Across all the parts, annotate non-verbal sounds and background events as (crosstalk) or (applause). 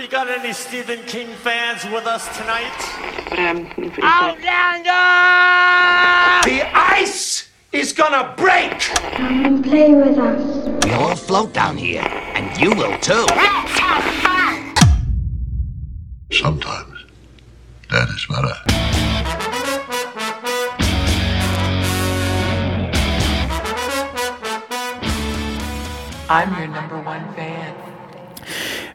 We got any Stephen King fans with us tonight? But Outlander! The ice is gonna break! Come and play with us. We all float down here, and you will too. Let's have fun! Sometimes that is better. I'm your number one fan.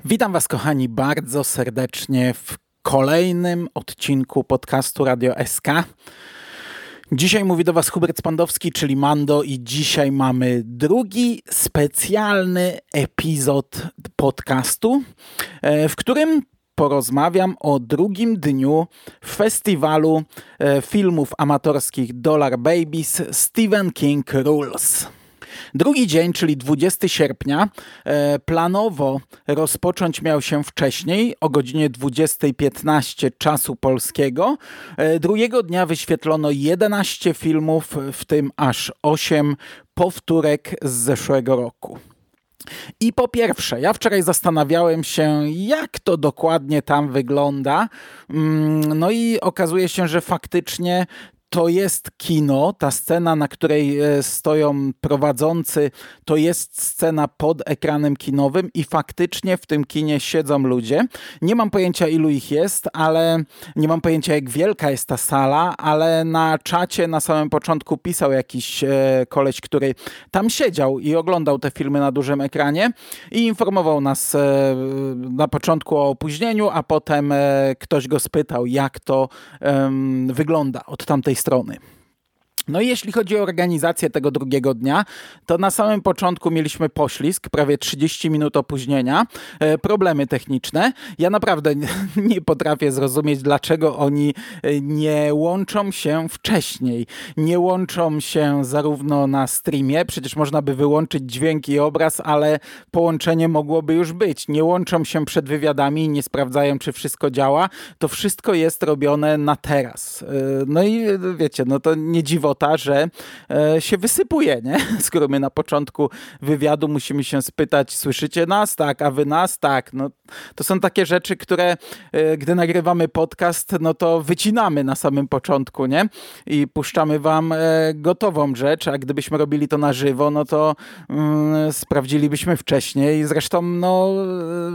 Witam Was, kochani, bardzo serdecznie w kolejnym odcinku podcastu Radio SK. Dzisiaj mówi do Was Hubert Spandowski, czyli Mando, i dzisiaj mamy drugi specjalny epizod podcastu, e, w którym porozmawiam o drugim dniu festiwalu e, filmów amatorskich Dollar Babies Stephen King Rules. Drugi dzień, czyli 20 sierpnia, e, planowo rozpocząć miał się wcześniej, o godzinie 20.15 czasu polskiego. E, drugiego dnia wyświetlono 11 filmów, w tym aż 8 powtórek z zeszłego roku. I po pierwsze, ja wczoraj zastanawiałem się, jak to dokładnie tam wygląda. Mm, no i okazuje się, że faktycznie to jest kino, ta scena, na której e, stoją prowadzący, to jest scena pod ekranem kinowym i faktycznie w tym kinie siedzą ludzie. Nie mam pojęcia ilu ich jest, ale nie mam pojęcia jak wielka jest ta sala, ale na czacie na samym początku pisał jakiś e, koleś, który tam siedział i oglądał te filmy na dużym ekranie i informował nas e, na początku o opóźnieniu, a potem ktoś go spytał, jak to wygląda od tamtej strony. No i jeśli chodzi o organizację tego drugiego dnia, to na samym początku mieliśmy poślizg, prawie 30 minut opóźnienia, e, problemy techniczne. Ja naprawdę (laughs) nie potrafię zrozumieć, dlaczego oni e, nie łączą się wcześniej. Nie łączą się zarówno na streamie, przecież można by wyłączyć dźwięk i obraz, ale połączenie mogłoby już być. Nie łączą się przed wywiadami, nie sprawdzają, czy wszystko działa. To wszystko jest robione na teraz. E, no i wiecie, no to nie dziwo że e, się wysypuje, nie? (laughs) Skoro my na początku wywiadu musimy się spytać, słyszycie nas? Tak, a wy nas? Tak. No, to są takie rzeczy, które e, gdy nagrywamy podcast, no to wycinamy na samym początku, nie? I puszczamy wam e, gotową rzecz, a gdybyśmy robili to na żywo, no to mm, sprawdzilibyśmy wcześniej. Zresztą, no,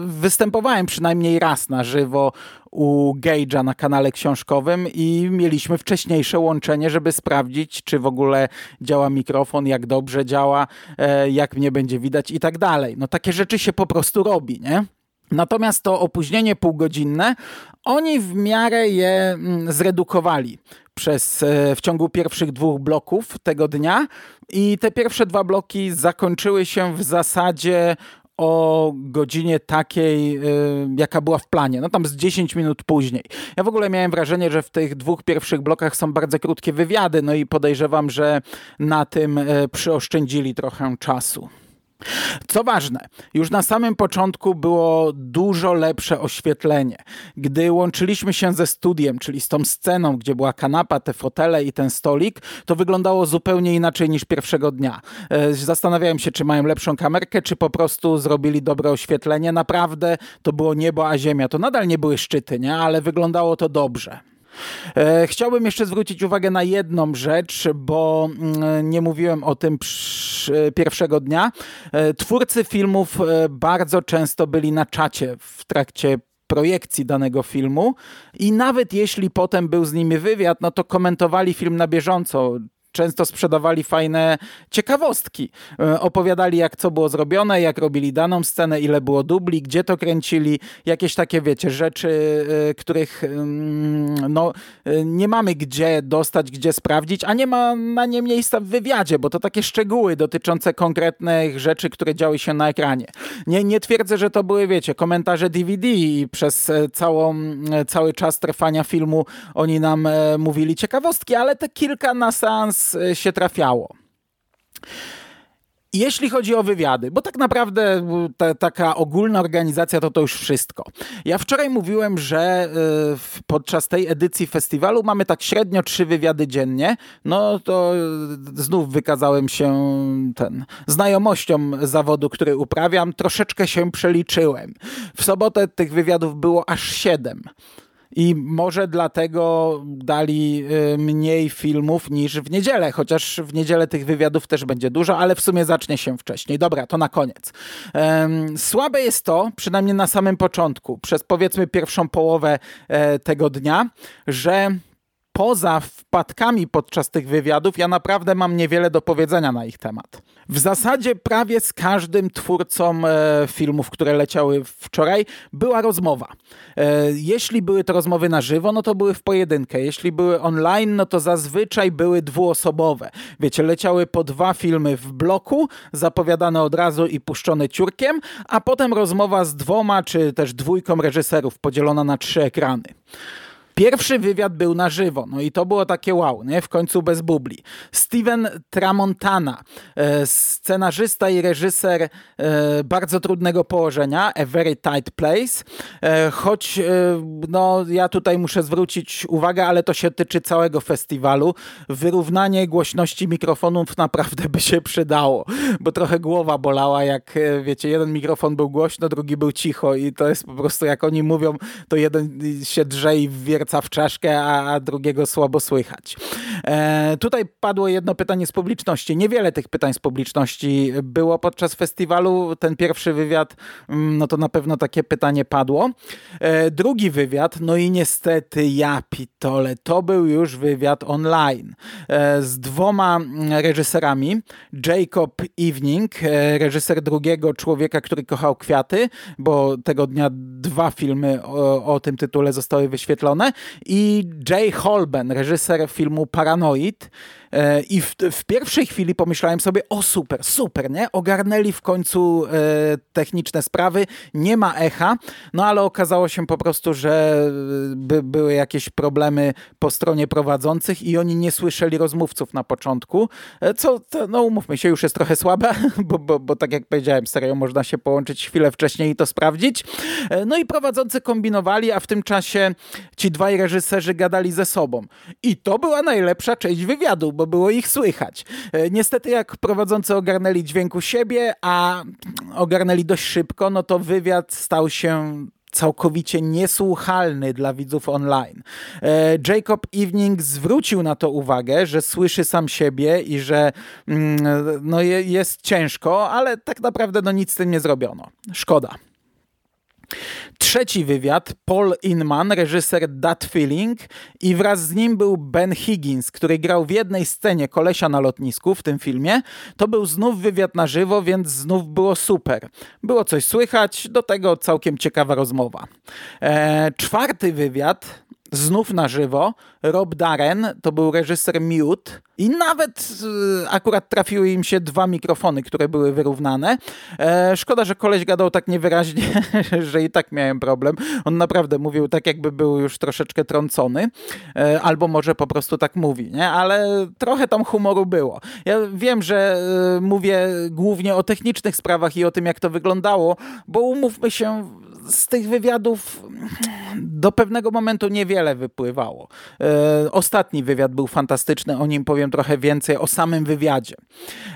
występowałem przynajmniej raz na żywo u Gage'a na kanale książkowym i mieliśmy wcześniejsze łączenie, żeby sprawdzić, czy w ogóle działa mikrofon, jak dobrze działa, e, jak mnie będzie widać i tak dalej. No takie rzeczy się po prostu robi, nie? Natomiast to opóźnienie półgodzinne, oni w miarę je mm, zredukowali przez, e, w ciągu pierwszych dwóch bloków tego dnia i te pierwsze dwa bloki zakończyły się w zasadzie o godzinie takiej, y, jaka była w planie. No tam z 10 minut później. Ja w ogóle miałem wrażenie, że w tych dwóch pierwszych blokach są bardzo krótkie wywiady, no i podejrzewam, że na tym y, przyoszczędzili trochę czasu. Co ważne, już na samym początku było dużo lepsze oświetlenie. Gdy łączyliśmy się ze studiem, czyli z tą sceną, gdzie była kanapa, te fotele i ten stolik, to wyglądało zupełnie inaczej niż pierwszego dnia. E, zastanawiałem się, czy mają lepszą kamerkę, czy po prostu zrobili dobre oświetlenie. Naprawdę to było niebo a ziemia. To nadal nie były szczyty, nie? ale wyglądało to dobrze. E, chciałbym jeszcze zwrócić uwagę na jedną rzecz, bo mm, nie mówiłem o tym pierwszego dnia. E, twórcy filmów e, bardzo często byli na czacie w trakcie projekcji danego filmu i nawet jeśli potem był z nimi wywiad, no to komentowali film na bieżąco często sprzedawali fajne ciekawostki. E, opowiadali, jak co było zrobione, jak robili daną scenę, ile było dubli, gdzie to kręcili, jakieś takie, wiecie, rzeczy, e, których mm, no, e, nie mamy gdzie dostać, gdzie sprawdzić, a nie ma na nie miejsca w wywiadzie, bo to takie szczegóły dotyczące konkretnych rzeczy, które działy się na ekranie. Nie, nie twierdzę, że to były, wiecie, komentarze DVD i przez całą, cały czas trwania filmu oni nam mówili ciekawostki, ale te kilka na seans Y, się trafiało. jeśli chodzi o wywiady, bo tak naprawdę ta, taka ogólna organizacja to to już wszystko. Ja wczoraj mówiłem, że y, podczas tej edycji festiwalu mamy tak średnio trzy wywiady dziennie. No to znów wykazałem się ten znajomością zawodu, który uprawiam. Troszeczkę się przeliczyłem. W sobotę tych wywiadów było aż siedem. I może dlatego dali y, mniej filmów niż w niedzielę, chociaż w niedzielę tych wywiadów też będzie dużo, ale w sumie zacznie się wcześniej. Dobra, to na koniec. Słabe jest to, przynajmniej na samym początku, przez powiedzmy pierwszą połowę e, tego dnia, że poza wpadkami podczas tych wywiadów, ja naprawdę mam niewiele do powiedzenia na ich temat. W zasadzie prawie z każdym twórcą e, filmów, które leciały wczoraj, była rozmowa. E, jeśli były to rozmowy na żywo, no to były w pojedynkę. Jeśli były online, no to zazwyczaj były dwuosobowe. Wiecie, leciały po dwa filmy w bloku, zapowiadane od razu i puszczone ciurkiem, a potem rozmowa z dwoma czy też dwójką reżyserów podzielona na trzy ekrany. Pierwszy wywiad był na żywo, no i to było takie wow, nie? W końcu bez bubli. Steven Tramontana, e, scenarzysta i reżyser e, bardzo trudnego położenia, A Very Tight Place, e, choć no ja tutaj muszę zwrócić uwagę, ale to się tyczy całego festiwalu. Wyrównanie głośności mikrofonów naprawdę by się przydało, bo trochę głowa bolała, jak wiecie, jeden mikrofon był głośno, drugi był cicho i to jest po prostu, jak oni mówią, to jeden się drze i wierca serca w czaszkę, a, drugiego słabo słychać. E, tutaj padło jedno pytanie z publiczności. Niewiele tych pytań z publiczności było podczas festiwalu. Ten pierwszy wywiad, mm, no to na pewno takie pytanie padło. E, drugi wywiad, no i niestety ja pitole, to był już wywiad online e, z dwoma mm, reżyserami. Jacob Evening, e, reżyser drugiego człowieka, który kochał kwiaty, bo tego dnia dwa filmy o, o tym tytule zostały wyświetlone i Jay Holben, reżyser filmu Paranoid, I w, w, pierwszej chwili pomyślałem sobie, o super, super, nie? Ogarnęli w końcu e, techniczne sprawy, nie ma echa, no ale okazało się po prostu, że e, by, były jakieś problemy po stronie prowadzących i oni nie słyszeli rozmówców na początku, e, co, to, no umówmy się, już jest trochę słabe, (laughs) bo, bo, bo tak jak powiedziałem, serio można się połączyć chwilę wcześniej i to sprawdzić. E, no i prowadzący kombinowali, a w tym czasie ci dwaj reżyserzy gadali ze sobą. I to była najlepsza część wywiadu, bo było ich słychać. E, niestety jak prowadzący ogarnęli dźwięku siebie, a ogarnęli dość szybko, no to wywiad stał się całkowicie niesłuchalny dla widzów online. E, Jacob Evening zwrócił na to uwagę, że słyszy sam siebie i że mm, no jest ciężko, ale tak naprawdę no nic z tym nie zrobiono. Szkoda. Trzeci wywiad, Paul Inman, reżyser That Feeling i wraz z nim był Ben Higgins, który grał w jednej scenie kolesia na lotnisku w tym filmie. To był znów wywiad na żywo, więc znów było super. Było coś słychać, do tego całkiem ciekawa rozmowa. Eee, czwarty wywiad, znów na żywo. Rob Darren to był reżyser Mute i nawet e, akurat trafiły im się dwa mikrofony, które były wyrównane. E, szkoda, że koleś gadał tak niewyraźnie, (laughs) że i tak miałem problem. On naprawdę mówił tak, jakby był już troszeczkę trącony, e, albo może po prostu tak mówi, nie? ale trochę tam humoru było. Ja wiem, że mówię głównie o technicznych sprawach i o tym, jak to wyglądało, bo umówmy się, z tych wywiadów do pewnego momentu niewiele wypływało. E, ostatni wywiad był fantastyczny, o nim powiem trochę więcej, o samym wywiadzie.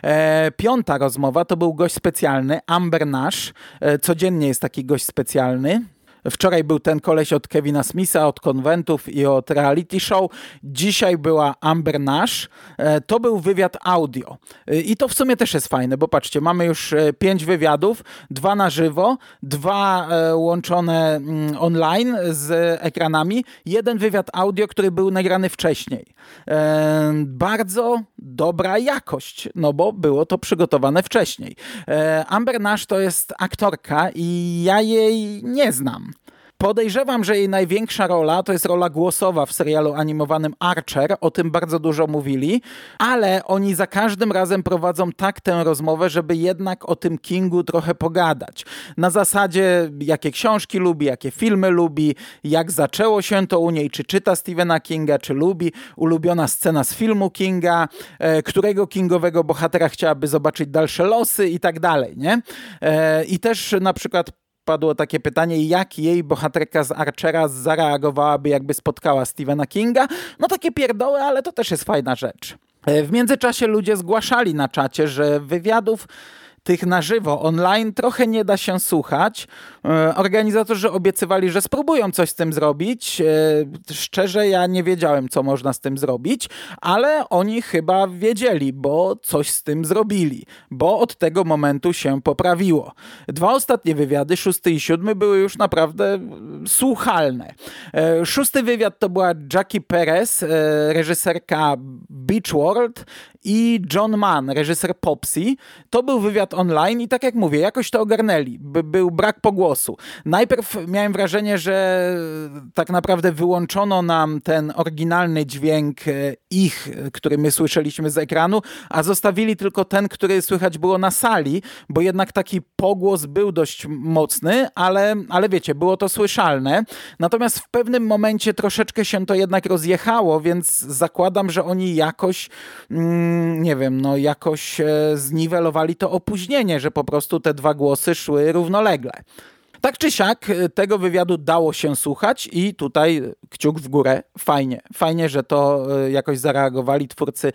E, piąta rozmowa to był gość specjalny, Amber Nash. E, codziennie jest taki gość specjalny. Wczoraj był ten koleś od Kevina Smitha, od konwentów i od reality show. Dzisiaj była Amber Nash. E, to był wywiad audio. E, I to w sumie też jest fajne, bo patrzcie, mamy już e, pięć wywiadów, dwa na żywo, dwa łączone mm, online z ekranami, jeden wywiad audio, który był nagrany wcześniej. Bardzo dobra jakość, no bo było to przygotowane wcześniej. Amber Nash to jest aktorka i ja jej nie znam. Podejrzewam, że jej największa rola to jest rola głosowa w serialu animowanym Archer, o tym bardzo dużo mówili, ale oni za każdym razem prowadzą tak tę rozmowę, żeby jednak o tym Kingu trochę pogadać. Na zasadzie, jakie książki lubi, jakie filmy lubi, jak zaczęło się to u niej, czy czyta Stephena Kinga, czy lubi, ulubiona scena z filmu Kinga, e, którego kingowego bohatera chciałaby zobaczyć dalsze losy i tak dalej, nie? E, I też na przykład padło takie pytanie, jak jej bohaterka z Archera zareagowałaby, jakby spotkała Stephena Kinga. No takie pierdoły, ale to też jest fajna rzecz. E, w międzyczasie ludzie zgłaszali na czacie, że wywiadów tych na żywo, online trochę nie da się słuchać. E, organizatorzy obiecywali, że spróbują coś z tym zrobić. E, szczerze, ja nie wiedziałem, co można z tym zrobić, ale oni chyba wiedzieli, bo coś z tym zrobili, bo od tego momentu się poprawiło. Dwa ostatnie wywiady, szósty i siódmy, były już naprawdę słuchalne. E, szósty wywiad to była Jackie Perez, reżyserka Beach World i John Mann, reżyser Popsy. To był wywiad online i tak jak mówię, jakoś to ogarnęli. By, był brak pogłosu. Najpierw miałem wrażenie, że tak naprawdę wyłączono nam ten oryginalny dźwięk e, ich, który my słyszeliśmy z ekranu, a zostawili tylko ten, który słychać było na sali, bo jednak taki pogłos był dość mocny, ale, ale wiecie, było to słyszalne. Natomiast w pewnym momencie troszeczkę się to jednak rozjechało, więc zakładam, że oni jakoś mm, nie wiem, no jakoś e, zniwelowali to opóźnienie, że po prostu te dwa głosy szły równolegle. Tak czy siak, e, tego wywiadu dało się słuchać i tutaj kciuk w górę. Fajnie. Fajnie, że to e, jakoś zareagowali twórcy,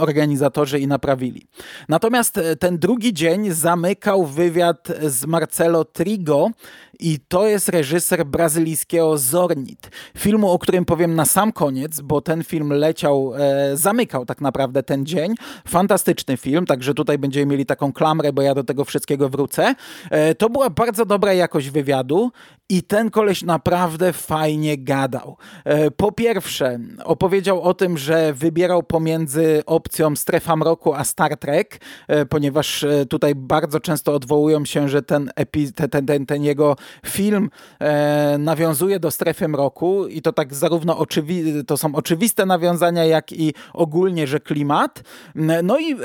organizatorzy i naprawili. Natomiast ten drugi dzień zamykał wywiad z Marcelo Trigo, i to jest reżyser brazylijskiego Zornit. Filmu, o którym powiem na sam koniec, bo ten film leciał, e, zamykał tak naprawdę ten dzień. Fantastyczny film, także tutaj będziemy mieli taką klamrę, bo ja do tego wszystkiego wrócę. E, to była bardzo dobra jakość wywiadu i ten koleś naprawdę fajnie gadał. E, po pierwsze, opowiedział o tym, że wybierał pomiędzy opcją Strefa Mroku a Star Trek, e, ponieważ e, tutaj bardzo często odwołują się, że ten, epi, ten, ten, ten jego film e, nawiązuje do strefy mroku i to tak zarówno oczywi- to są oczywiste nawiązania, jak i ogólnie, że klimat. No i e,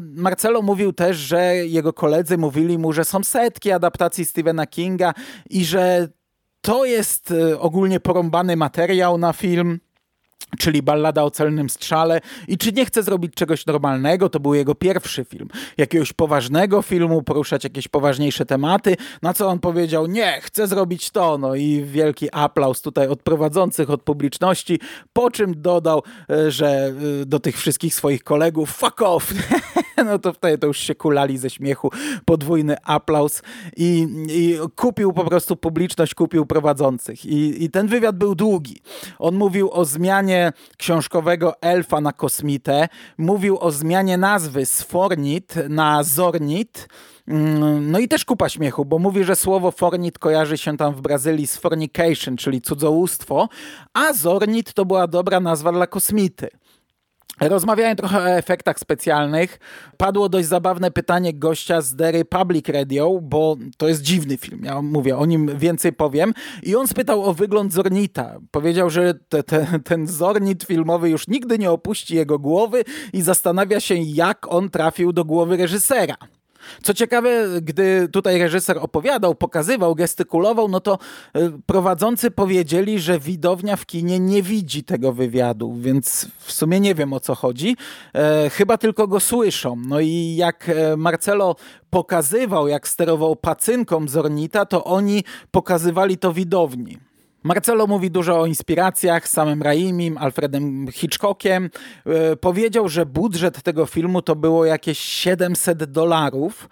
Marcelo mówił też, że jego koledzy mówili mu, że są setki adaptacji Stephena Kinga i że to jest e, ogólnie porąbany materiał na film czyli Ballada o celnym strzale i czy nie chce zrobić czegoś normalnego, to był jego pierwszy film, jakiegoś poważnego filmu, poruszać jakieś poważniejsze tematy, na co on powiedział, nie, chcę zrobić to, no i wielki aplauz tutaj od prowadzących, od publiczności, po czym dodał, e, że e, do tych wszystkich swoich kolegów, fuck off, (laughs) (laughs) no to wtedy to już się kulali ze śmiechu, podwójny aplauz i, i kupił po prostu publiczność, kupił prowadzących I, i ten wywiad był długi. On mówił o zmianie książkowego elfa na kosmitę. Mówił o zmianie nazwy z Fornit na Zornit. Mm, no i też kupa śmiechu, bo mówi, że słowo fornit kojarzy się tam w Brazylii z fornication, czyli cudzołóstwo, a zornit to była dobra nazwa dla kosmity. Rozmawiałem trochę o efektach specjalnych. Padło dość zabawne pytanie gościa z The Republic Radio, bo to jest dziwny film. Ja mówię, o nim więcej powiem. I on spytał o wygląd Zornita. Powiedział, że te, te, ten Zornit filmowy już nigdy nie opuści jego głowy i zastanawia się, jak on trafił do głowy reżysera. Co ciekawe, gdy tutaj reżyser opowiadał, pokazywał, gestykulował, no to e, prowadzący powiedzieli, że widownia w kinie nie widzi tego wywiadu, więc w sumie nie wiem o co chodzi. E, chyba tylko go słyszą. No i jak e, Marcelo pokazywał, jak sterował pacynką Zornita, to oni pokazywali to widowni. Marcelo mówi dużo o inspiracjach, samym Raimim, Alfredem Hitchcockiem. E, powiedział, że budżet tego filmu to było jakieś 700 dolarów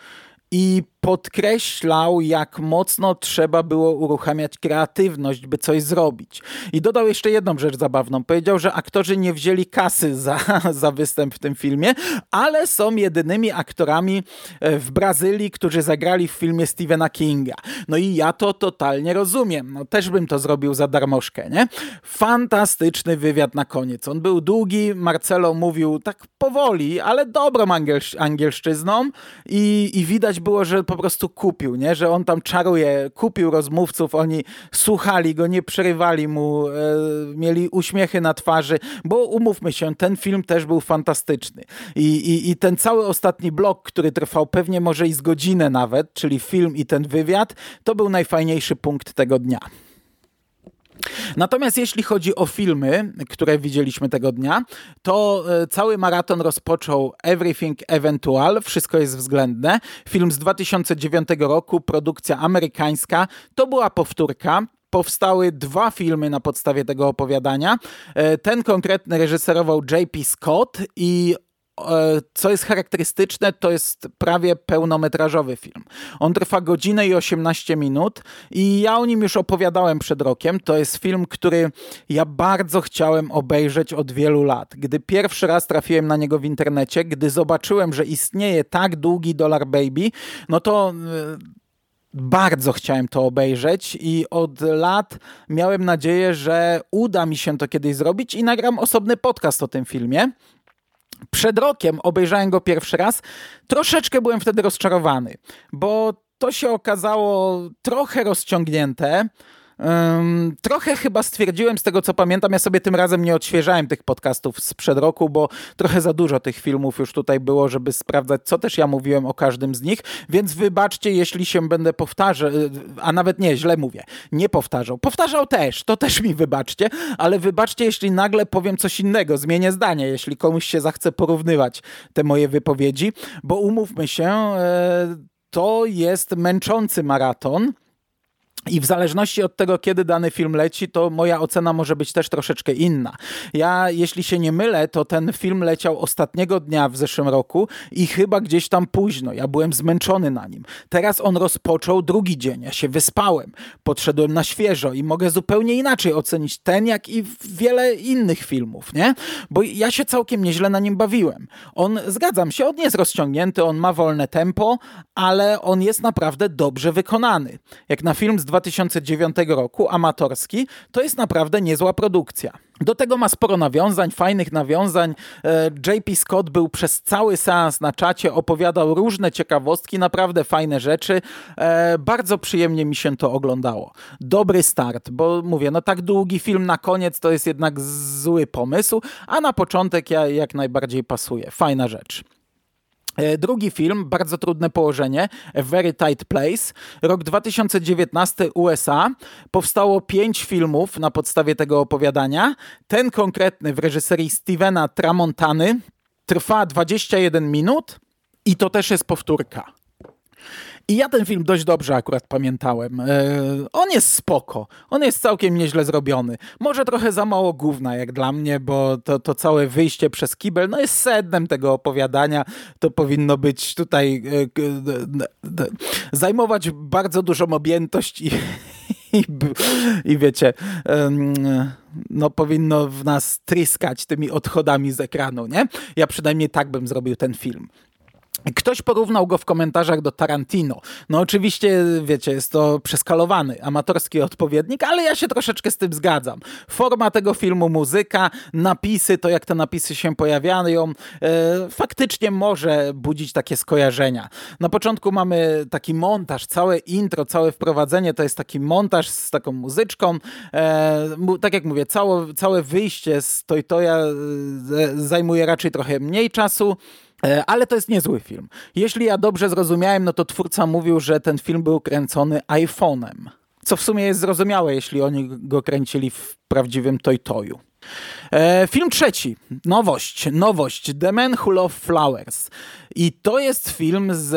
i podkreślał, jak mocno trzeba było uruchamiać kreatywność, by coś zrobić. I dodał jeszcze jedną rzecz zabawną. Powiedział, że aktorzy nie wzięli kasy za, (laughs) za występ w tym filmie, ale są jedynymi aktorami e, w Brazylii, którzy zagrali w filmie Stephena Kinga. No i ja to totalnie rozumiem. No też bym to zrobił za darmożkę, nie? Fantastyczny wywiad na koniec. On był długi, Marcelo mówił tak powoli, ale dobrą angielsz angielszczyzną i, i widać było, że po prostu kupił, nie? że on tam czaruje, kupił rozmówców, oni słuchali go, nie przerywali mu, e, mieli uśmiechy na twarzy, bo umówmy się, ten film też był fantastyczny. I, i, I ten cały ostatni blok, który trwał pewnie może i z godzinę nawet, czyli film i ten wywiad, to był najfajniejszy punkt tego dnia. Natomiast jeśli chodzi o filmy, które widzieliśmy tego dnia, to e, cały maraton rozpoczął Everything Eventual, wszystko jest względne. Film z 2009 roku, produkcja amerykańska. To była powtórka, powstały dwa filmy na podstawie tego opowiadania. E, ten konkretny reżyserował J.P. Scott i co jest charakterystyczne, to jest prawie pełnometrażowy film. On trwa godzinę i 18 minut i ja o nim już opowiadałem przed rokiem. To jest film, który ja bardzo chciałem obejrzeć od wielu lat. Gdy pierwszy raz trafiłem na niego w internecie, gdy zobaczyłem, że istnieje tak długi Dollar Baby, no to e, bardzo chciałem to obejrzeć i od lat miałem nadzieję, że uda mi się to kiedyś zrobić i nagram osobny podcast o tym filmie. Przed rokiem obejrzałem go pierwszy raz. Troszeczkę byłem wtedy rozczarowany, bo to się okazało trochę rozciągnięte. Um, trochę chyba stwierdziłem z tego, co pamiętam, ja sobie tym razem nie odświeżałem tych podcastów sprzed roku, bo trochę za dużo tych filmów już tutaj było, żeby sprawdzać, co też ja mówiłem o każdym z nich, więc wybaczcie, jeśli się będę powtarzał, a nawet nie, źle mówię, nie powtarzał. Powtarzał też, to też mi wybaczcie, ale wybaczcie, jeśli nagle powiem coś innego, zmienię zdanie, jeśli komuś się zachce porównywać te moje wypowiedzi, bo umówmy się, e, to jest męczący maraton, i w zależności od tego, kiedy dany film leci, to moja ocena może być też troszeczkę inna. Ja, jeśli się nie mylę, to ten film leciał ostatniego dnia w zeszłym roku i chyba gdzieś tam późno. Ja byłem zmęczony na nim. Teraz on rozpoczął drugi dzień. Ja się wyspałem, podszedłem na świeżo i mogę zupełnie inaczej ocenić ten, jak i wiele innych filmów, nie? Bo ja się całkiem nieźle na nim bawiłem. On, zgadzam się, on jest rozciągnięty, on ma wolne tempo, ale on jest naprawdę dobrze wykonany. Jak na film z 2009 roku, amatorski, to jest naprawdę niezła produkcja. Do tego ma sporo nawiązań, fajnych nawiązań. E, JP Scott był przez cały seans na czacie, opowiadał różne ciekawostki, naprawdę fajne rzeczy. E, bardzo przyjemnie mi się to oglądało. Dobry start, bo mówię, no tak długi film na koniec to jest jednak zły pomysł, a na początek ja jak najbardziej pasuje. Fajna rzecz. E, drugi film, bardzo trudne położenie, A Very Tight Place, rok 2019 USA. Powstało pięć filmów na podstawie tego opowiadania. Ten konkretny w reżyserii Stevena Tramontany trwa 21 minut i to też jest powtórka. I ja ten film dość dobrze akurat pamiętałem. E, on jest spoko. On jest całkiem nieźle zrobiony. Może trochę za mało gówna jak dla mnie, bo to, to całe wyjście przez kibel no jest sednem tego opowiadania. To powinno być tutaj e, zajmować bardzo dużą objętość i, (laughs) i, i wiecie, no powinno w nas tryskać tymi odchodami z ekranu, nie? Ja przynajmniej tak bym zrobił ten film. Ktoś porównał go w komentarzach do Tarantino. No oczywiście, wiecie, jest to przeskalowany, amatorski odpowiednik, ale ja się troszeczkę z tym zgadzam. Forma tego filmu, muzyka, napisy, to jak te napisy się pojawiają, e, faktycznie może budzić takie skojarzenia. Na początku mamy taki montaż, całe intro, całe wprowadzenie to jest taki montaż z taką muzyczką. E, tak jak mówię, całe, całe wyjście z Toy Toya e, zajmuje raczej trochę mniej czasu. E, ale to jest niezły film. Jeśli ja dobrze zrozumiałem, no to twórca mówił, że ten film był kręcony iPhone'em. Co w sumie jest zrozumiałe, jeśli oni go kręcili w prawdziwym Toy-Toyu. E, film trzeci, nowość, nowość, The Man Who Loved Flowers. I to jest film z,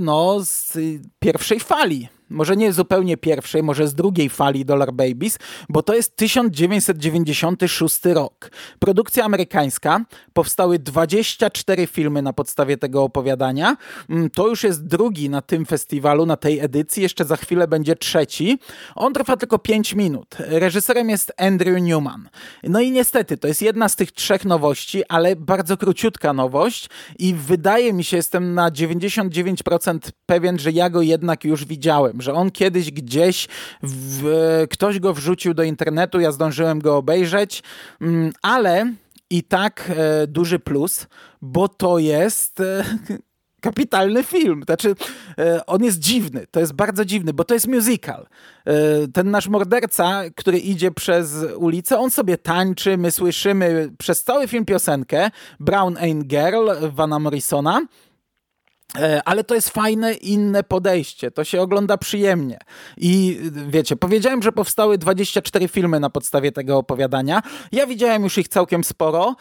no, z pierwszej fali może nie zupełnie pierwszej, może z drugiej fali Dollar Babies, bo to jest 1996 rok. Produkcja amerykańska, powstały 24 filmy na podstawie tego opowiadania. Mm, to już jest drugi na tym festiwalu, na tej edycji, jeszcze za chwilę będzie trzeci. On trwa tylko 5 minut. Reżyserem jest Andrew Newman. No i niestety, to jest jedna z tych trzech nowości, ale bardzo króciutka nowość i wydaje mi się, jestem na 99% pewien, że ja go jednak już widziałem że on kiedyś gdzieś, w, ktoś go wrzucił do internetu, ja zdążyłem go obejrzeć, mm, ale i tak e, duży plus, bo to jest e, (laughs) kapitalny film. Znaczy, e, on jest dziwny, to jest bardzo dziwny, bo to jest musical. E, ten nasz morderca, który idzie przez ulicę, on sobie tańczy, my słyszymy przez cały film piosenkę Brown Ain't Girl Vana Morrisona, ale to jest fajne, inne podejście. To się ogląda przyjemnie. I wiecie, powiedziałem, że powstały 24 filmy na podstawie tego opowiadania. Ja widziałem już ich całkiem sporo.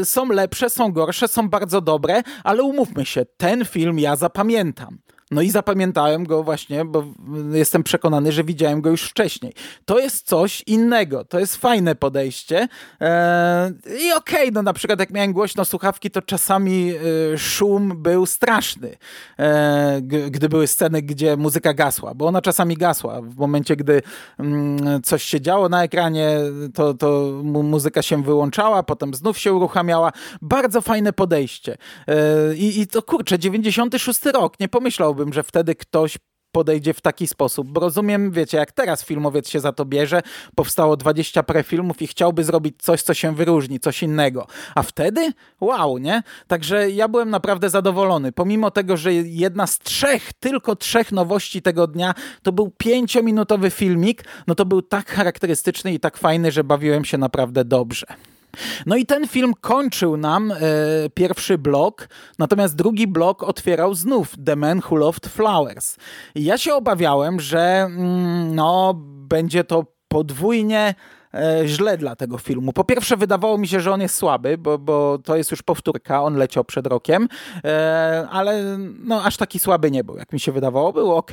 E, są lepsze, są gorsze, są bardzo dobre, ale umówmy się, ten film ja zapamiętam. No i zapamiętałem go właśnie, bo jestem przekonany, że widziałem go już wcześniej. To jest coś innego, to jest fajne podejście. Eee, I okej, okay, no na przykład jak miałem głośno słuchawki, to czasami e, szum był straszny, e, gdy były sceny, gdzie muzyka gasła, bo ona czasami gasła. W momencie, gdy mm, coś się działo na ekranie, to, to muzyka się wyłączała, potem znów się uruchamiała. Bardzo fajne podejście. E, I, I to kurczę, 96 rok, nie pomyślał myślałbym, że wtedy ktoś podejdzie w taki sposób. Bo rozumiem, wiecie, jak teraz filmowiec się za to bierze, powstało 20 prefilmów i chciałby zrobić coś, co się wyróżni, coś innego. A wtedy? Wow, nie? Także ja byłem naprawdę zadowolony. Pomimo tego, że jedna z trzech, tylko trzech nowości tego dnia, to był pięciominutowy filmik, no to był tak charakterystyczny i tak fajny, że bawiłem się naprawdę dobrze. No i ten film kończył nam e, pierwszy blok, natomiast drugi blok otwierał znów The Man Who Loved Flowers. I ja się obawiałem, że mm, no, będzie to podwójnie źle dla tego filmu. Po pierwsze, wydawało mi się, że on jest słaby, bo, bo to jest już powtórka, on leciał przed rokiem, e, ale no, aż taki słaby nie był, jak mi się wydawało, było ok.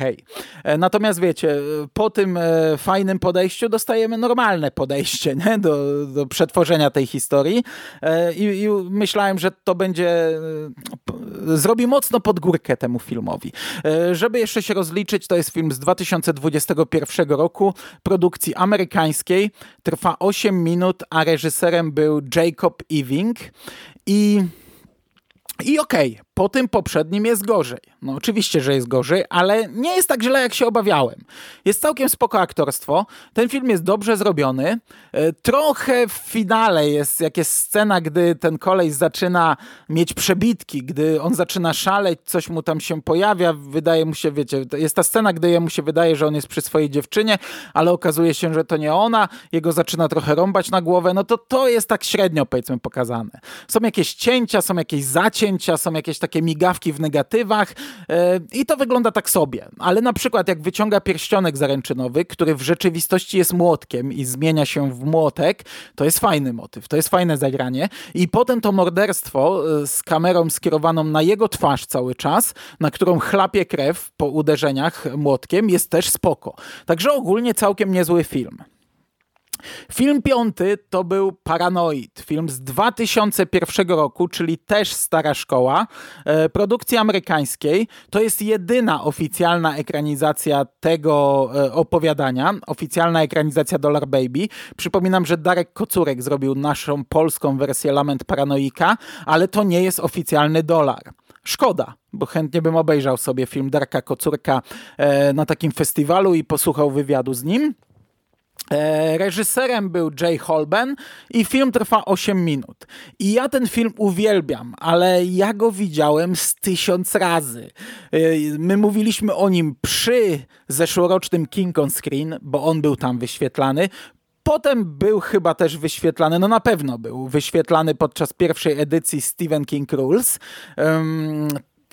E, natomiast wiecie, po tym fajnym podejściu dostajemy normalne podejście nie? Do, do przetworzenia tej historii I, i myślałem, że to będzie zrobi mocno pod górkę temu filmowi. Żeby jeszcze się rozliczyć, to jest film z 2021 roku, produkcji amerykańskiej trwa 8 minut, a reżyserem był Jacob Ewing. I i okej, okay, po tym poprzednim jest gorzej. No oczywiście, że jest gorzej, ale nie jest tak źle, jak się obawiałem. Jest całkiem spoko aktorstwo. Ten film jest dobrze zrobiony. E, trochę w finale jest, jak jest scena, gdy ten kolej zaczyna mieć przebitki, gdy on zaczyna szaleć, coś mu tam się pojawia, wydaje mu się, wiecie, jest ta scena, gdy jemu się wydaje, że on jest przy swojej dziewczynie, ale okazuje się, że to nie ona, jego zaczyna trochę rąbać na głowę, no to to jest tak średnio, powiedzmy, pokazane. Są jakieś cięcia, są jakieś zacięcia, są jakieś takie migawki w negatywach e, i to wygląda tak sobie. Ale na przykład jak wyciąga pierścionek zaręczynowy, który w rzeczywistości jest młotkiem i zmienia się w młotek, to jest fajny motyw, to jest fajne zagranie. I potem to morderstwo e, z kamerą skierowaną na jego twarz cały czas, na którą chlapie krew po uderzeniach młotkiem, jest też spoko. Także ogólnie całkiem niezły film. Film piąty to był Paranoid, film z 2001 roku, czyli też stara szkoła, e, produkcji amerykańskiej. To jest jedyna oficjalna ekranizacja tego e, opowiadania, oficjalna ekranizacja Dollar Baby. Przypominam, że Darek Kocurek zrobił naszą polską wersję Lament Paranoika, ale to nie jest oficjalny dolar. Szkoda, bo chętnie bym obejrzał sobie film Darka Kocurka e, na takim festiwalu i posłuchał wywiadu z nim. E, reżyserem był Jay Holben i film trwa 8 minut. I ja ten film uwielbiam, ale ja go widziałem z tysiąc razy. E, my mówiliśmy o nim przy zeszłorocznym King on Screen, bo on był tam wyświetlany. Potem był chyba też wyświetlany, no na pewno był wyświetlany podczas pierwszej edycji Stephen King Rules.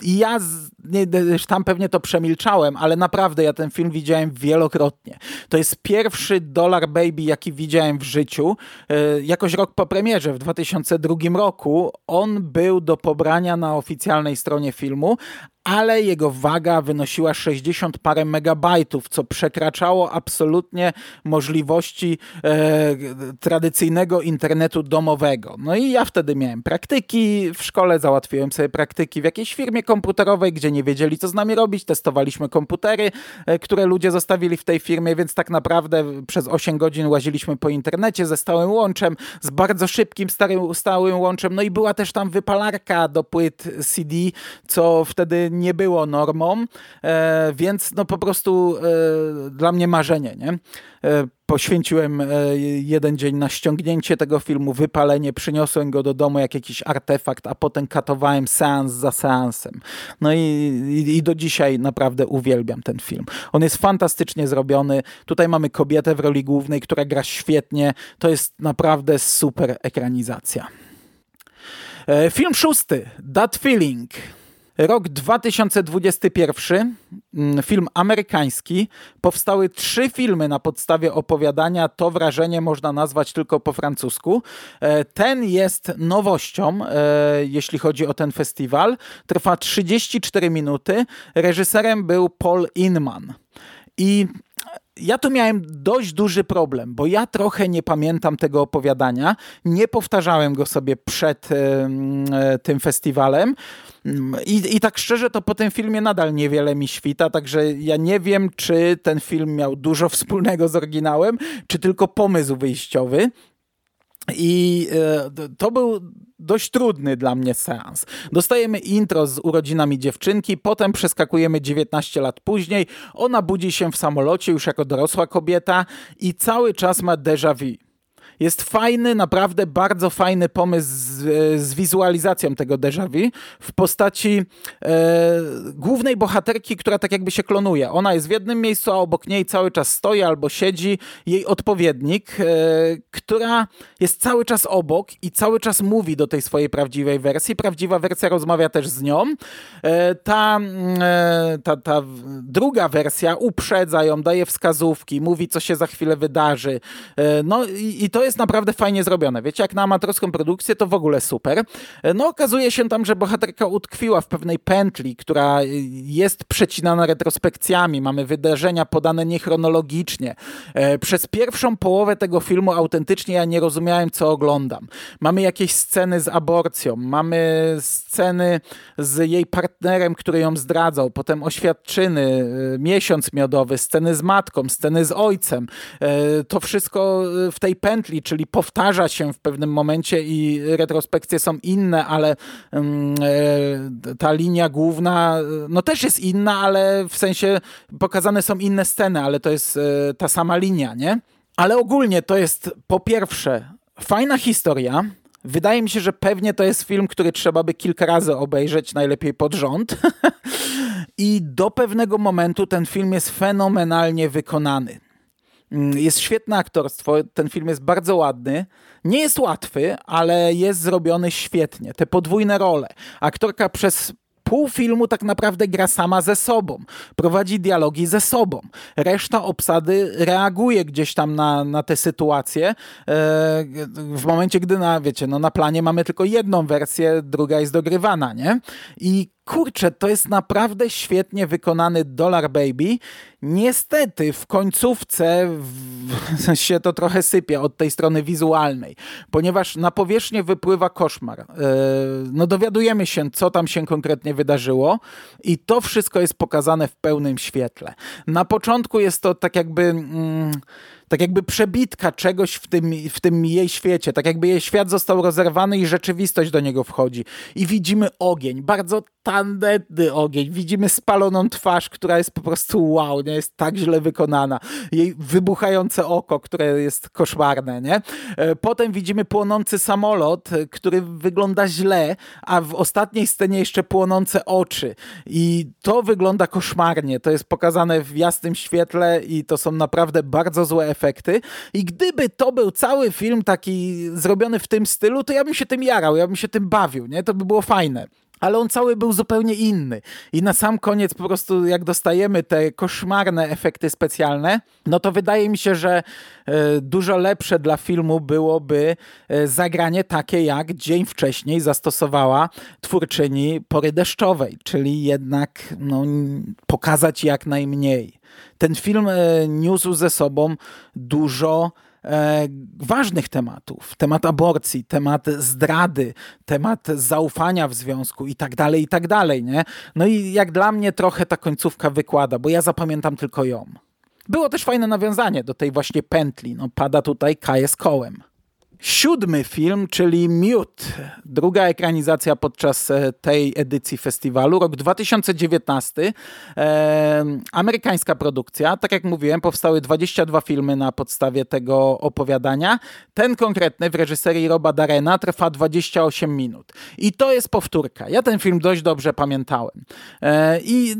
Ja z, nie, tam pewnie to przemilczałem, ale naprawdę ja ten film widziałem wielokrotnie. To jest pierwszy Dollar Baby, jaki widziałem w życiu. E, jakoś rok po premierze, w 2002 roku, on był do pobrania na oficjalnej stronie filmu, ale jego waga wynosiła 60 parę megabajtów, co przekraczało absolutnie możliwości e, tradycyjnego internetu domowego. No i ja wtedy miałem praktyki w szkole, załatwiłem sobie praktyki w jakiejś firmie komputerowej, gdzie nie wiedzieli, co z nami robić. Testowaliśmy komputery, e, które ludzie zostawili w tej firmie, więc tak naprawdę przez 8 godzin łaziliśmy po internecie ze stałym łączem, z bardzo szybkim, starym, stałym łączem. No i była też tam wypalarka do płyt CD, co wtedy nie było normą, e, więc no po prostu e, dla mnie marzenie, nie? E, poświęciłem jeden dzień na ściągnięcie tego filmu, wypalenie, przyniosłem go do domu jak jakiś artefakt, a potem katowałem seans za seansem. No i, i, i do dzisiaj naprawdę uwielbiam ten film. On jest fantastycznie zrobiony. Tutaj mamy kobietę w roli głównej, która gra świetnie. To jest naprawdę super ekranizacja. Film szósty, That Feeling. Rok 2021, mm, film amerykański. Powstały trzy filmy na podstawie opowiadania. To wrażenie można nazwać tylko po francusku. E, ten jest nowością, e, jeśli chodzi o ten festiwal. Trwa 34 minuty. Reżyserem był Paul Inman. I ja tu miałem dość duży problem, bo ja trochę nie pamiętam tego opowiadania. Nie powtarzałem go sobie przed e, tym festiwalem. I, I tak szczerze, to po tym filmie nadal niewiele mi świta, także ja nie wiem, czy ten film miał dużo wspólnego z oryginałem, czy tylko pomysł wyjściowy. I e, to był dość trudny dla mnie seans. Dostajemy intro z urodzinami dziewczynki, potem przeskakujemy 19 lat później. Ona budzi się w samolocie już jako dorosła kobieta i cały czas ma déjà vu. Jest fajny, naprawdę bardzo fajny pomysł z, z wizualizacją tego déjà vu w postaci e, głównej bohaterki, która tak jakby się klonuje. Ona jest w jednym miejscu, a obok niej cały czas stoi albo siedzi jej odpowiednik, e, która jest cały czas obok i cały czas mówi do tej swojej prawdziwej wersji. Prawdziwa wersja rozmawia też z nią. E, ta, e, ta, ta druga wersja uprzedza ją, daje wskazówki, mówi, co się za chwilę wydarzy. E, no i, i to jest jest naprawdę fajnie zrobione. Wiecie, jak na amatorską produkcję, to w ogóle super. No okazuje się tam, że bohaterka utkwiła w pewnej pętli, która jest przecinana retrospekcjami. Mamy wydarzenia podane niechronologicznie. E, przez pierwszą połowę tego filmu autentycznie ja nie rozumiałem, co oglądam. Mamy jakieś sceny z aborcją, mamy sceny z jej partnerem, który ją zdradzał, potem oświadczyny, e, miesiąc miodowy, sceny z matką, sceny z ojcem. E, to wszystko w tej pętli czyli powtarza się w pewnym momencie i retrospekcje są inne, ale mm, e, ta linia główna no też jest inna, ale w sensie pokazane są inne sceny, ale to jest e, ta sama linia, nie? Ale ogólnie to jest po pierwsze fajna historia, Wydaje mi się, że pewnie to jest film, który trzeba by kilka razy obejrzeć, najlepiej pod rząd. (laughs) I do pewnego momentu ten film jest fenomenalnie wykonany. Mm, jest świetne aktorstwo, ten film jest bardzo ładny. Nie jest łatwy, ale jest zrobiony świetnie. Te podwójne role. Aktorka przez pół filmu tak naprawdę gra sama ze sobą, prowadzi dialogi ze sobą. Reszta obsady reaguje gdzieś tam na, na te sytuacje. E, w momencie, gdy na, wiecie, no na planie mamy tylko jedną wersję, druga jest dogrywana, nie? I kurczę, to jest naprawdę świetnie wykonany Dollar Baby. Niestety w końcówce w, (laughs) się to trochę sypie od tej strony wizualnej, ponieważ na powierzchnię wypływa koszmar. E, no dowiadujemy się, co tam się konkretnie wydarzyło i to wszystko jest pokazane w pełnym świetle. Na początku jest to tak jakby... Mm, tak jakby przebitka czegoś w tym, w tym jej świecie, tak jakby jej świat został rozerwany i rzeczywistość do niego wchodzi. I widzimy ogień, bardzo tandetny ogień, widzimy spaloną twarz, która jest po prostu wow, nie jest tak źle wykonana. Jej wybuchające oko, które jest koszmarne, nie? E, potem widzimy płonący samolot, który wygląda źle, a w ostatniej scenie jeszcze płonące oczy. I to wygląda koszmarnie. To jest pokazane w jasnym świetle i to są naprawdę bardzo złe efekty efekty. I gdyby to był cały film taki zrobiony w tym stylu, to ja bym się tym jarał, ja bym się tym bawił, nie? To by było fajne ale on cały był zupełnie inny. I na sam koniec po prostu jak dostajemy te koszmarne efekty specjalne, no to wydaje mi się, że e, dużo lepsze dla filmu byłoby e, zagranie takie, jak dzień wcześniej zastosowała twórczyni Pory Deszczowej, czyli jednak no, pokazać jak najmniej. Ten film e, niósł ze sobą dużo ważnych tematów. Temat aborcji, temat zdrady, temat zaufania w związku i tak dalej, i tak dalej, nie? No i jak dla mnie trochę ta końcówka wykłada, bo ja zapamiętam tylko ją. Było też fajne nawiązanie do tej właśnie pętli. No, pada tutaj Kaję z kołem. Siódmy film, czyli Mute, druga ekranizacja podczas e, tej edycji festiwalu, rok 2019, e, amerykańska produkcja. Tak jak mówiłem, powstały 22 filmy na podstawie tego opowiadania. Ten konkretny w reżyserii Roba Darena trwa 28 minut. I to jest powtórka. Ja ten film dość dobrze pamiętałem. E, I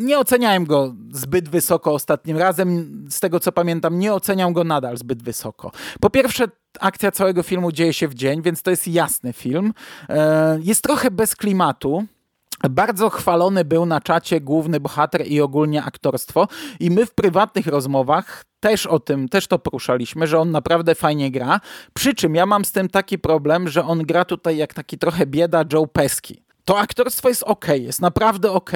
nie oceniałem go zbyt wysoko ostatnim razem. Z tego co pamiętam, nie oceniam go nadal zbyt wysoko. Po pierwsze, akcja całego filmu dzieje się w dzień, więc to jest jasny film. E, jest trochę bez klimatu. Bardzo chwalony był na czacie główny bohater i ogólnie aktorstwo. I my w prywatnych rozmowach też o tym, też to poruszaliśmy, że on naprawdę fajnie gra. Przy czym ja mam z tym taki problem, że on gra tutaj jak taki trochę bieda Joe Pesci. To aktorstwo jest ok, jest naprawdę ok.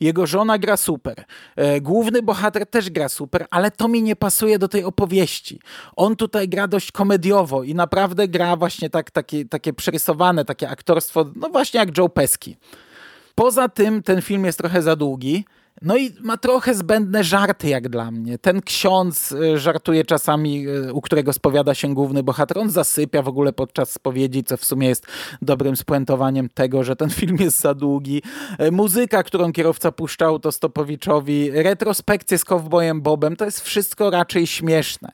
Jego żona gra super. E, główny bohater też gra super, ale to mi nie pasuje do tej opowieści. On tutaj gra dość komediowo i naprawdę gra właśnie tak, takie, takie przerysowane, takie aktorstwo, no właśnie jak Joe Pesci. Poza tym ten film jest trochę za długi. No i ma trochę zbędne żarty, jak dla mnie. Ten ksiądz y, żartuje czasami, y, u którego spowiada się główny bohater. On zasypia w ogóle podczas spowiedzi, co w sumie jest dobrym spuentowaniem tego, że ten (laughs) film jest za długi. Y, muzyka, którą kierowca puszczał to Stopowiczowi, retrospekcje z Kowbojem Bobem, to jest wszystko raczej śmieszne.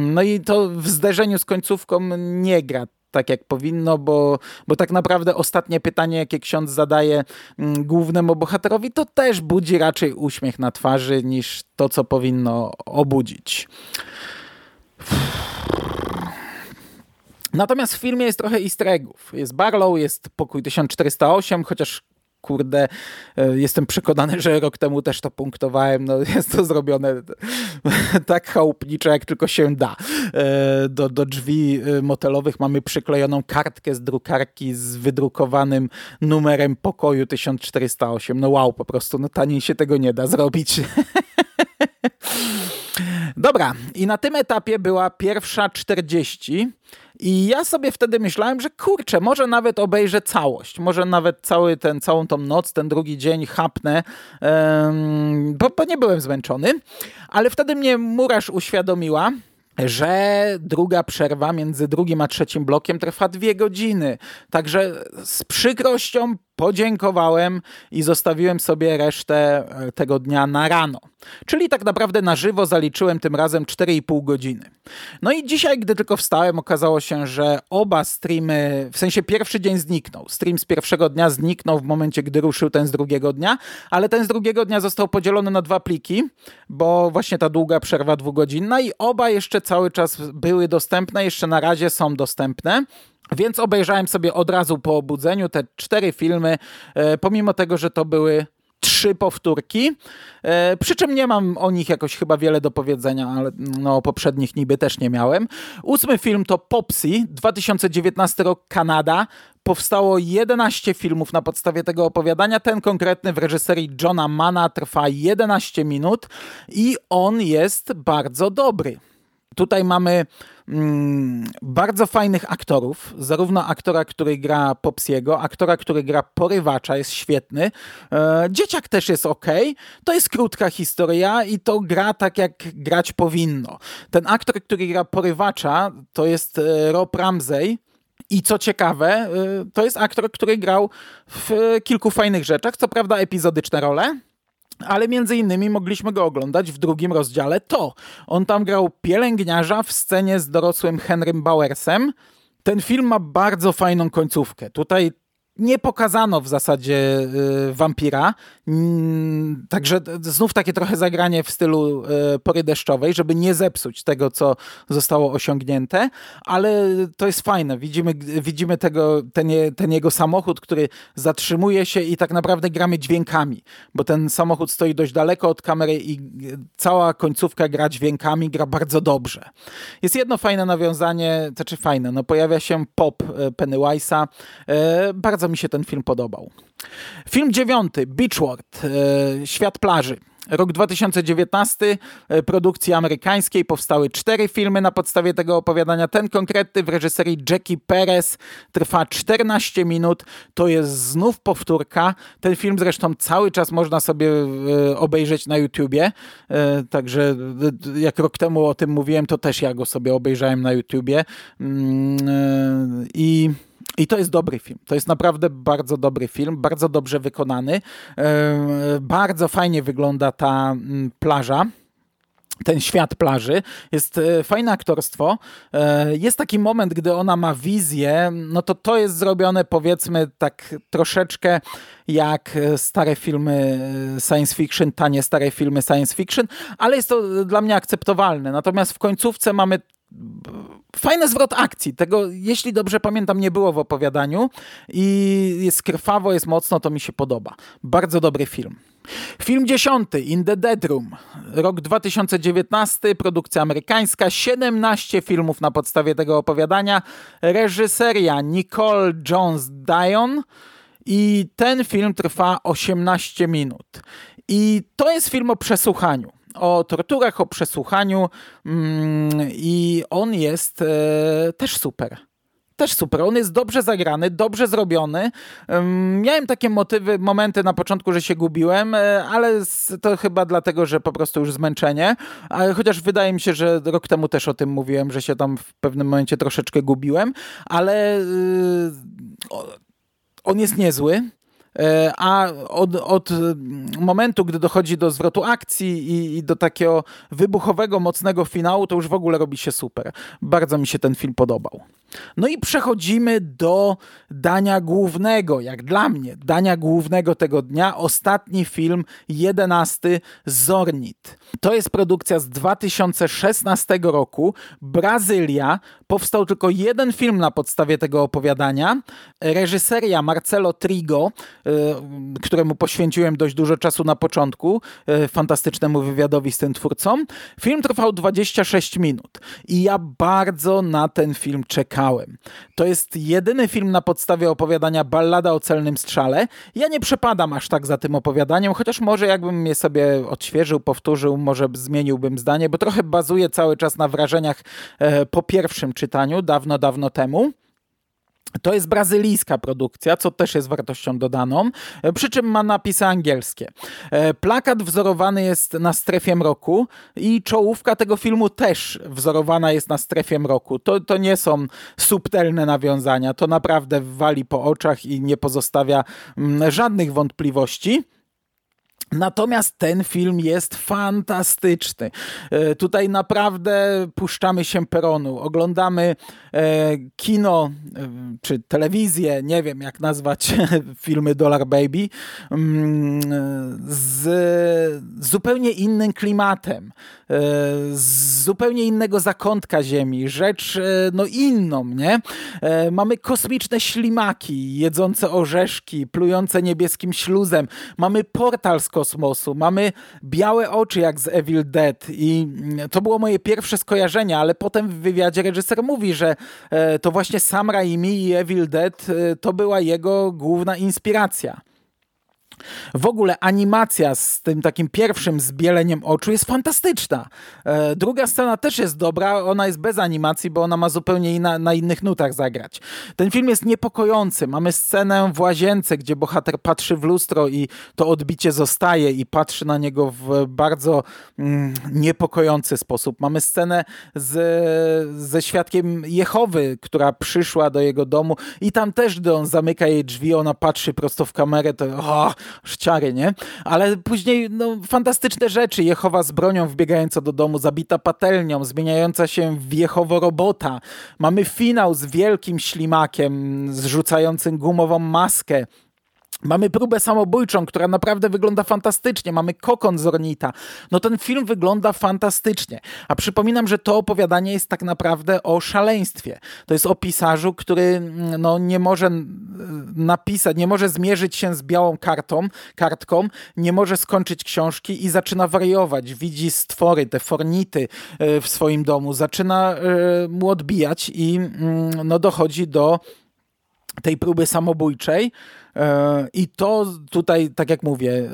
No i to w zderzeniu z końcówką nie gra tak jak powinno, bo, bo tak naprawdę ostatnie pytanie, jakie ksiądz zadaje mm, głównemu bohaterowi, to też budzi raczej uśmiech na twarzy niż to, co powinno obudzić. Natomiast w filmie jest trochę easter eggów. Jest Barlow, jest pokój 1408, chociaż kurde, e, jestem przekonany, że rok temu też to punktowałem. No, jest to zrobione (laughs) tak chałupniczo, jak tylko się da. E, do, do drzwi e, motelowych mamy przyklejoną kartkę z drukarki z wydrukowanym numerem pokoju 1408. No wow, po prostu, no taniej się tego nie da zrobić. (laughs) Dobra, i na tym etapie była pierwsza 40 i ja sobie wtedy myślałem, że kurczę, może nawet obejrzę całość, może nawet cały ten, całą tą noc, ten drugi dzień chapnę, um, bo, bo nie byłem zmęczony, ale wtedy mnie Murasz uświadomiła, że druga przerwa między drugim a trzecim blokiem trwa dwie godziny. Także z przykrością podziękowałem i zostawiłem sobie resztę e, tego dnia na rano. Czyli tak naprawdę na żywo zaliczyłem tym razem 4,5 godziny. No i dzisiaj, gdy tylko wstałem, okazało się, że oba streamy, w sensie pierwszy dzień zniknął. Stream z pierwszego dnia zniknął w momencie, gdy ruszył ten z drugiego dnia, ale ten z drugiego dnia został podzielony na dwa pliki, bo właśnie ta długa przerwa dwugodzinna i oba jeszcze cały czas były dostępne, jeszcze na razie są dostępne. Więc obejrzałem sobie od razu po obudzeniu te cztery filmy, e, pomimo tego, że to były trzy powtórki, e, przy czym nie mam o nich jakoś chyba wiele do powiedzenia, ale no, poprzednich niby też nie miałem. Ósmy film to Popsy, 2019 rok Kanada. Powstało 11 filmów na podstawie tego opowiadania. Ten konkretny w reżyserii Johna Mana trwa 11 minut i on jest bardzo dobry. Tutaj mamy bardzo fajnych aktorów, zarówno aktora, który gra Popsiego, aktora, który gra Porywacza, jest świetny. E, dzieciak też jest ok. To jest krótka historia i to gra tak, jak grać powinno. Ten aktor, który gra Porywacza, to jest e, Rob Ramsey. I co ciekawe, e, to jest aktor, który grał w kilku fajnych rzeczach, co prawda epizodyczne role, ale między innymi mogliśmy go oglądać w drugim rozdziale to. On tam grał pielęgniarza w scenie z dorosłym Henrym Bowersem. Ten film ma bardzo fajną końcówkę. Tutaj nie pokazano w zasadzie y, wampira, także znów takie trochę zagranie w stylu y, pory deszczowej, żeby nie zepsuć tego, co zostało osiągnięte, ale to jest fajne. Widzimy, widzimy tego, ten, ten jego samochód, który zatrzymuje się i tak naprawdę gramy dźwiękami, bo ten samochód stoi dość daleko od kamery i cała końcówka gra dźwiękami, gra bardzo dobrze. Jest jedno fajne nawiązanie, to czy fajne, no pojawia się pop y, Pennywise'a, bardzo mi się ten film podobał. Film dziewiąty, Beachworld, e, Świat plaży. Rok 2019, e, produkcji amerykańskiej, powstały cztery filmy na podstawie tego opowiadania. Ten konkretny w reżyserii Jackie Perez trwa 14 minut. To jest znów powtórka. Ten film zresztą cały czas można sobie e, obejrzeć na YouTubie. Także jak rok temu o tym mówiłem, to też ja go sobie obejrzałem na YouTubie. Mm, I i to jest dobry film. To jest naprawdę bardzo dobry film, bardzo dobrze wykonany. E, bardzo fajnie wygląda ta mm, plaża ten świat plaży. Jest e, fajne aktorstwo. E, jest taki moment, gdy ona ma wizję, no to to jest zrobione powiedzmy tak troszeczkę jak stare filmy science fiction, tanie stare filmy science fiction, ale jest to dla mnie akceptowalne. Natomiast w końcówce mamy fajny zwrot akcji. Tego, jeśli dobrze pamiętam, nie było w opowiadaniu i jest krwawo, jest mocno, to mi się podoba. Bardzo dobry film. Film dziesiąty, In the Dead Room. Rok 2019, produkcja amerykańska, 17 filmów na podstawie tego opowiadania. Reżyseria Nicole Jones-Dion i ten film trwa 18 minut. I to jest film o przesłuchaniu o torturach, o przesłuchaniu mm, i on jest e, też super też super. On jest dobrze zagrany, dobrze zrobiony. Miałem takie motywy, momenty na początku, że się gubiłem, e, ale to chyba dlatego, że po prostu już zmęczenie. Chociaż wydaje mi się, że rok temu też o tym mówiłem, że się tam w pewnym momencie troszeczkę gubiłem, ale y, on jest niezły. E, a od, od, momentu, gdy dochodzi do zwrotu akcji i, i, do takiego wybuchowego, mocnego finału, to już w ogóle robi się super. Bardzo mi się ten film podobał. No i przechodzimy do dania głównego, jak dla mnie, dania głównego tego dnia. Ostatni film, jedenasty, Zornit. To jest produkcja z 2016 roku. Brazylia. Powstał tylko jeden film na podstawie tego opowiadania. Reżyseria Marcelo Trigo, e, któremu poświęciłem dość dużo czasu na początku, e, fantastycznemu wywiadowi z tym twórcą. Film trwał 26 minut i ja bardzo na ten film To jest jedyny film na podstawie opowiadania Ballada o celnym strzale. Ja nie przepadam aż tak za tym opowiadaniem, chociaż może jakbym je sobie odświeżył, powtórzył, może zmieniłbym zdanie, bo trochę bazuje cały czas na wrażeniach e, po pierwszym czytaniu, dawno, dawno temu. To jest brazylijska produkcja, co też jest wartością dodaną, e, przy czym ma napisy angielskie. E, plakat wzorowany jest na strefie mroku i czołówka tego filmu też wzorowana jest na strefie mroku. To, to nie są subtelne nawiązania, to naprawdę wali po oczach i nie pozostawia mm, żadnych wątpliwości. Natomiast ten film jest fantastyczny. E, tutaj naprawdę puszczamy się peronu. Oglądamy e, kino e, czy telewizję, nie wiem jak nazwać (laughs) filmy Dollar Baby, mm, z zupełnie innym klimatem, z zupełnie innego zakątka ziemi. Rzecz no inną, nie? Mamy kosmiczne ślimaki jedzące orzeszki, plujące niebieskim śluzem. Mamy portal z kosmosu. Mamy białe oczy jak z Evil Dead i to było moje pierwsze skojarzenie, ale potem w wywiadzie reżyser mówi, że e, to właśnie Sam Raimi i Evil Dead e, to była jego główna inspiracja. W ogóle animacja z tym takim pierwszym zbieleniem oczu jest fantastyczna. E, druga scena też jest dobra, ona jest bez animacji, bo ona ma zupełnie inna, na innych nutach zagrać. Ten film jest niepokojący. Mamy scenę w łazience, gdzie bohater patrzy w lustro i to odbicie zostaje i patrzy na niego w bardzo mm, niepokojący sposób. Mamy scenę z, ze świadkiem Jehowy, która przyszła do jego domu i tam też, on zamyka jej drzwi, ona patrzy prosto w kamerę, to oh, szciary, nie? Ale później no, fantastyczne rzeczy. Jehowa z bronią wbiegająca do domu, zabita patelnią, zmieniająca się w Jehowo robota. Mamy finał z wielkim ślimakiem zrzucającym gumową maskę. Mamy próbę samobójczą, która naprawdę wygląda fantastycznie. Mamy kokon Zornita. No ten film wygląda fantastycznie. A przypominam, że to opowiadanie jest tak naprawdę o szaleństwie. To jest o pisarzu, który mm, no, nie może napisać, nie może zmierzyć się z białą kartą, kartką, nie może skończyć książki i zaczyna wariować. Widzi stwory, te fornity e, w swoim domu. Zaczyna e, mu odbijać i mm, no, dochodzi do tej próby samobójczej. E, I to tutaj, tak jak mówię,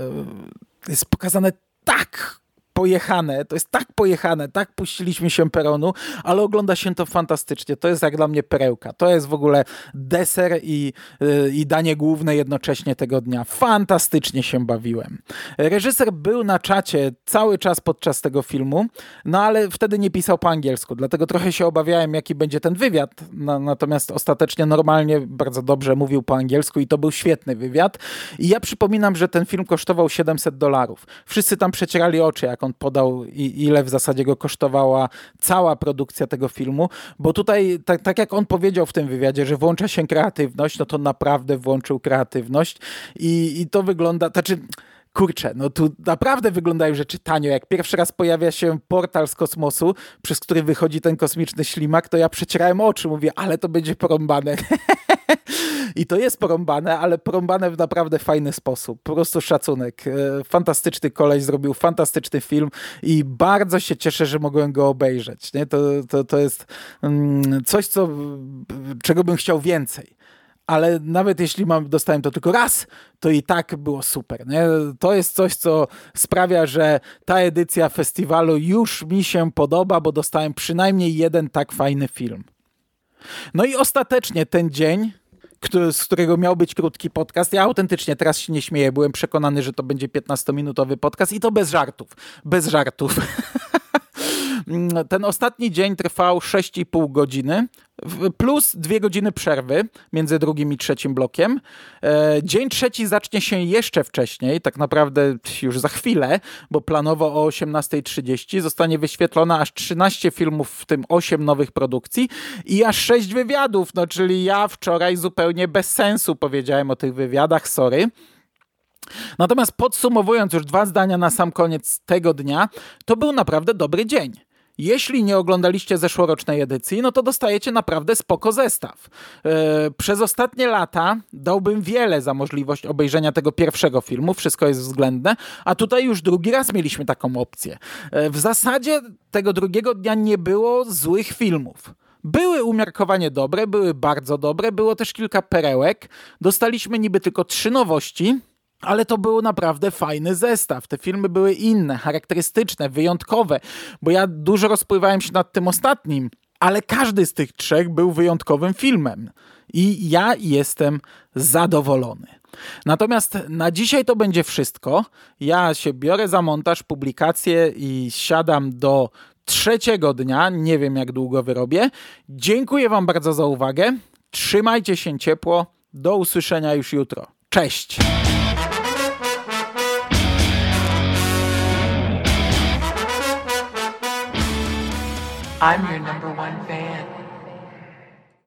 jest pokazane tak pojechane, to jest tak pojechane, tak puściliśmy się peronu, ale ogląda się to fantastycznie. To jest jak dla mnie perełka. To jest w ogóle deser i, yy, i danie główne jednocześnie tego dnia. Fantastycznie się bawiłem. Reżyser był na czacie cały czas podczas tego filmu, no ale wtedy nie pisał po angielsku, dlatego trochę się obawiałem, jaki będzie ten wywiad. Na, natomiast ostatecznie normalnie bardzo dobrze mówił po angielsku i to był świetny wywiad. I ja przypominam, że ten film kosztował 700 dolarów. Wszyscy tam przecierali oczy, jak on on podał i ile w zasadzie go kosztowała cała produkcja tego filmu, bo tutaj, tak, tak jak on powiedział w tym wywiadzie, że włącza się kreatywność, no to naprawdę włączył kreatywność i, i to wygląda, znaczy kurczę, no tu naprawdę wyglądają rzeczy tanio. Jak pierwszy raz pojawia się portal z kosmosu, przez który wychodzi ten kosmiczny ślimak, to ja przecierałem oczy, mówię, ale to będzie porąbane. (laughs) I to jest porąbane, ale porąbane w naprawdę fajny sposób. Po prostu szacunek. E, fantastyczny koleś zrobił fantastyczny film i bardzo się cieszę, że mogłem go obejrzeć. Nie? To, to, to jest mm, coś, co, czego bym chciał więcej ale nawet jeśli mam, dostałem to tylko raz, to i tak było super. Nie? To jest coś, co sprawia, że ta edycja festiwalu już mi się podoba, bo dostałem przynajmniej jeden tak fajny film. No i ostatecznie ten dzień, z którego miał być krótki podcast. Ja autentycznie teraz się nie śmieję. Byłem przekonany, że to będzie 15-minutowy podcast i to bez żartów. Bez żartów. (laughs) Ten ostatni dzień trwał 6,5 godziny, plus dwie godziny przerwy między drugim i trzecim blokiem. E, dzień trzeci zacznie się jeszcze wcześniej, tak naprawdę już za chwilę, bo planowo o 18.30 zostanie wyświetlona aż 13 filmów, w tym 8 nowych produkcji i aż 6 wywiadów, no czyli ja wczoraj zupełnie bez sensu powiedziałem o tych wywiadach, sorry. Natomiast podsumowując już dwa zdania na sam koniec tego dnia, to był naprawdę dobry dzień. Jeśli nie oglądaliście zeszłorocznej edycji, no to dostajecie naprawdę spoko zestaw. Yy, przez ostatnie lata dałbym wiele za możliwość obejrzenia tego pierwszego filmu, wszystko jest względne, a tutaj już drugi raz mieliśmy taką opcję. Yy, w zasadzie tego drugiego dnia nie było złych filmów. Były umiarkowanie dobre, były bardzo dobre, było też kilka perełek. Dostaliśmy niby tylko trzy nowości, ale to był naprawdę fajny zestaw. Te filmy były inne, charakterystyczne, wyjątkowe, bo ja dużo rozpływałem się nad tym ostatnim, ale każdy z tych trzech był wyjątkowym filmem. I ja jestem zadowolony. Natomiast na dzisiaj to będzie wszystko. Ja się biorę za montaż, publikację i siadam do trzeciego dnia. Nie wiem, jak długo wyrobię. Dziękuję Wam bardzo za uwagę. Trzymajcie się ciepło. Do usłyszenia już jutro. Cześć! I'm your number one.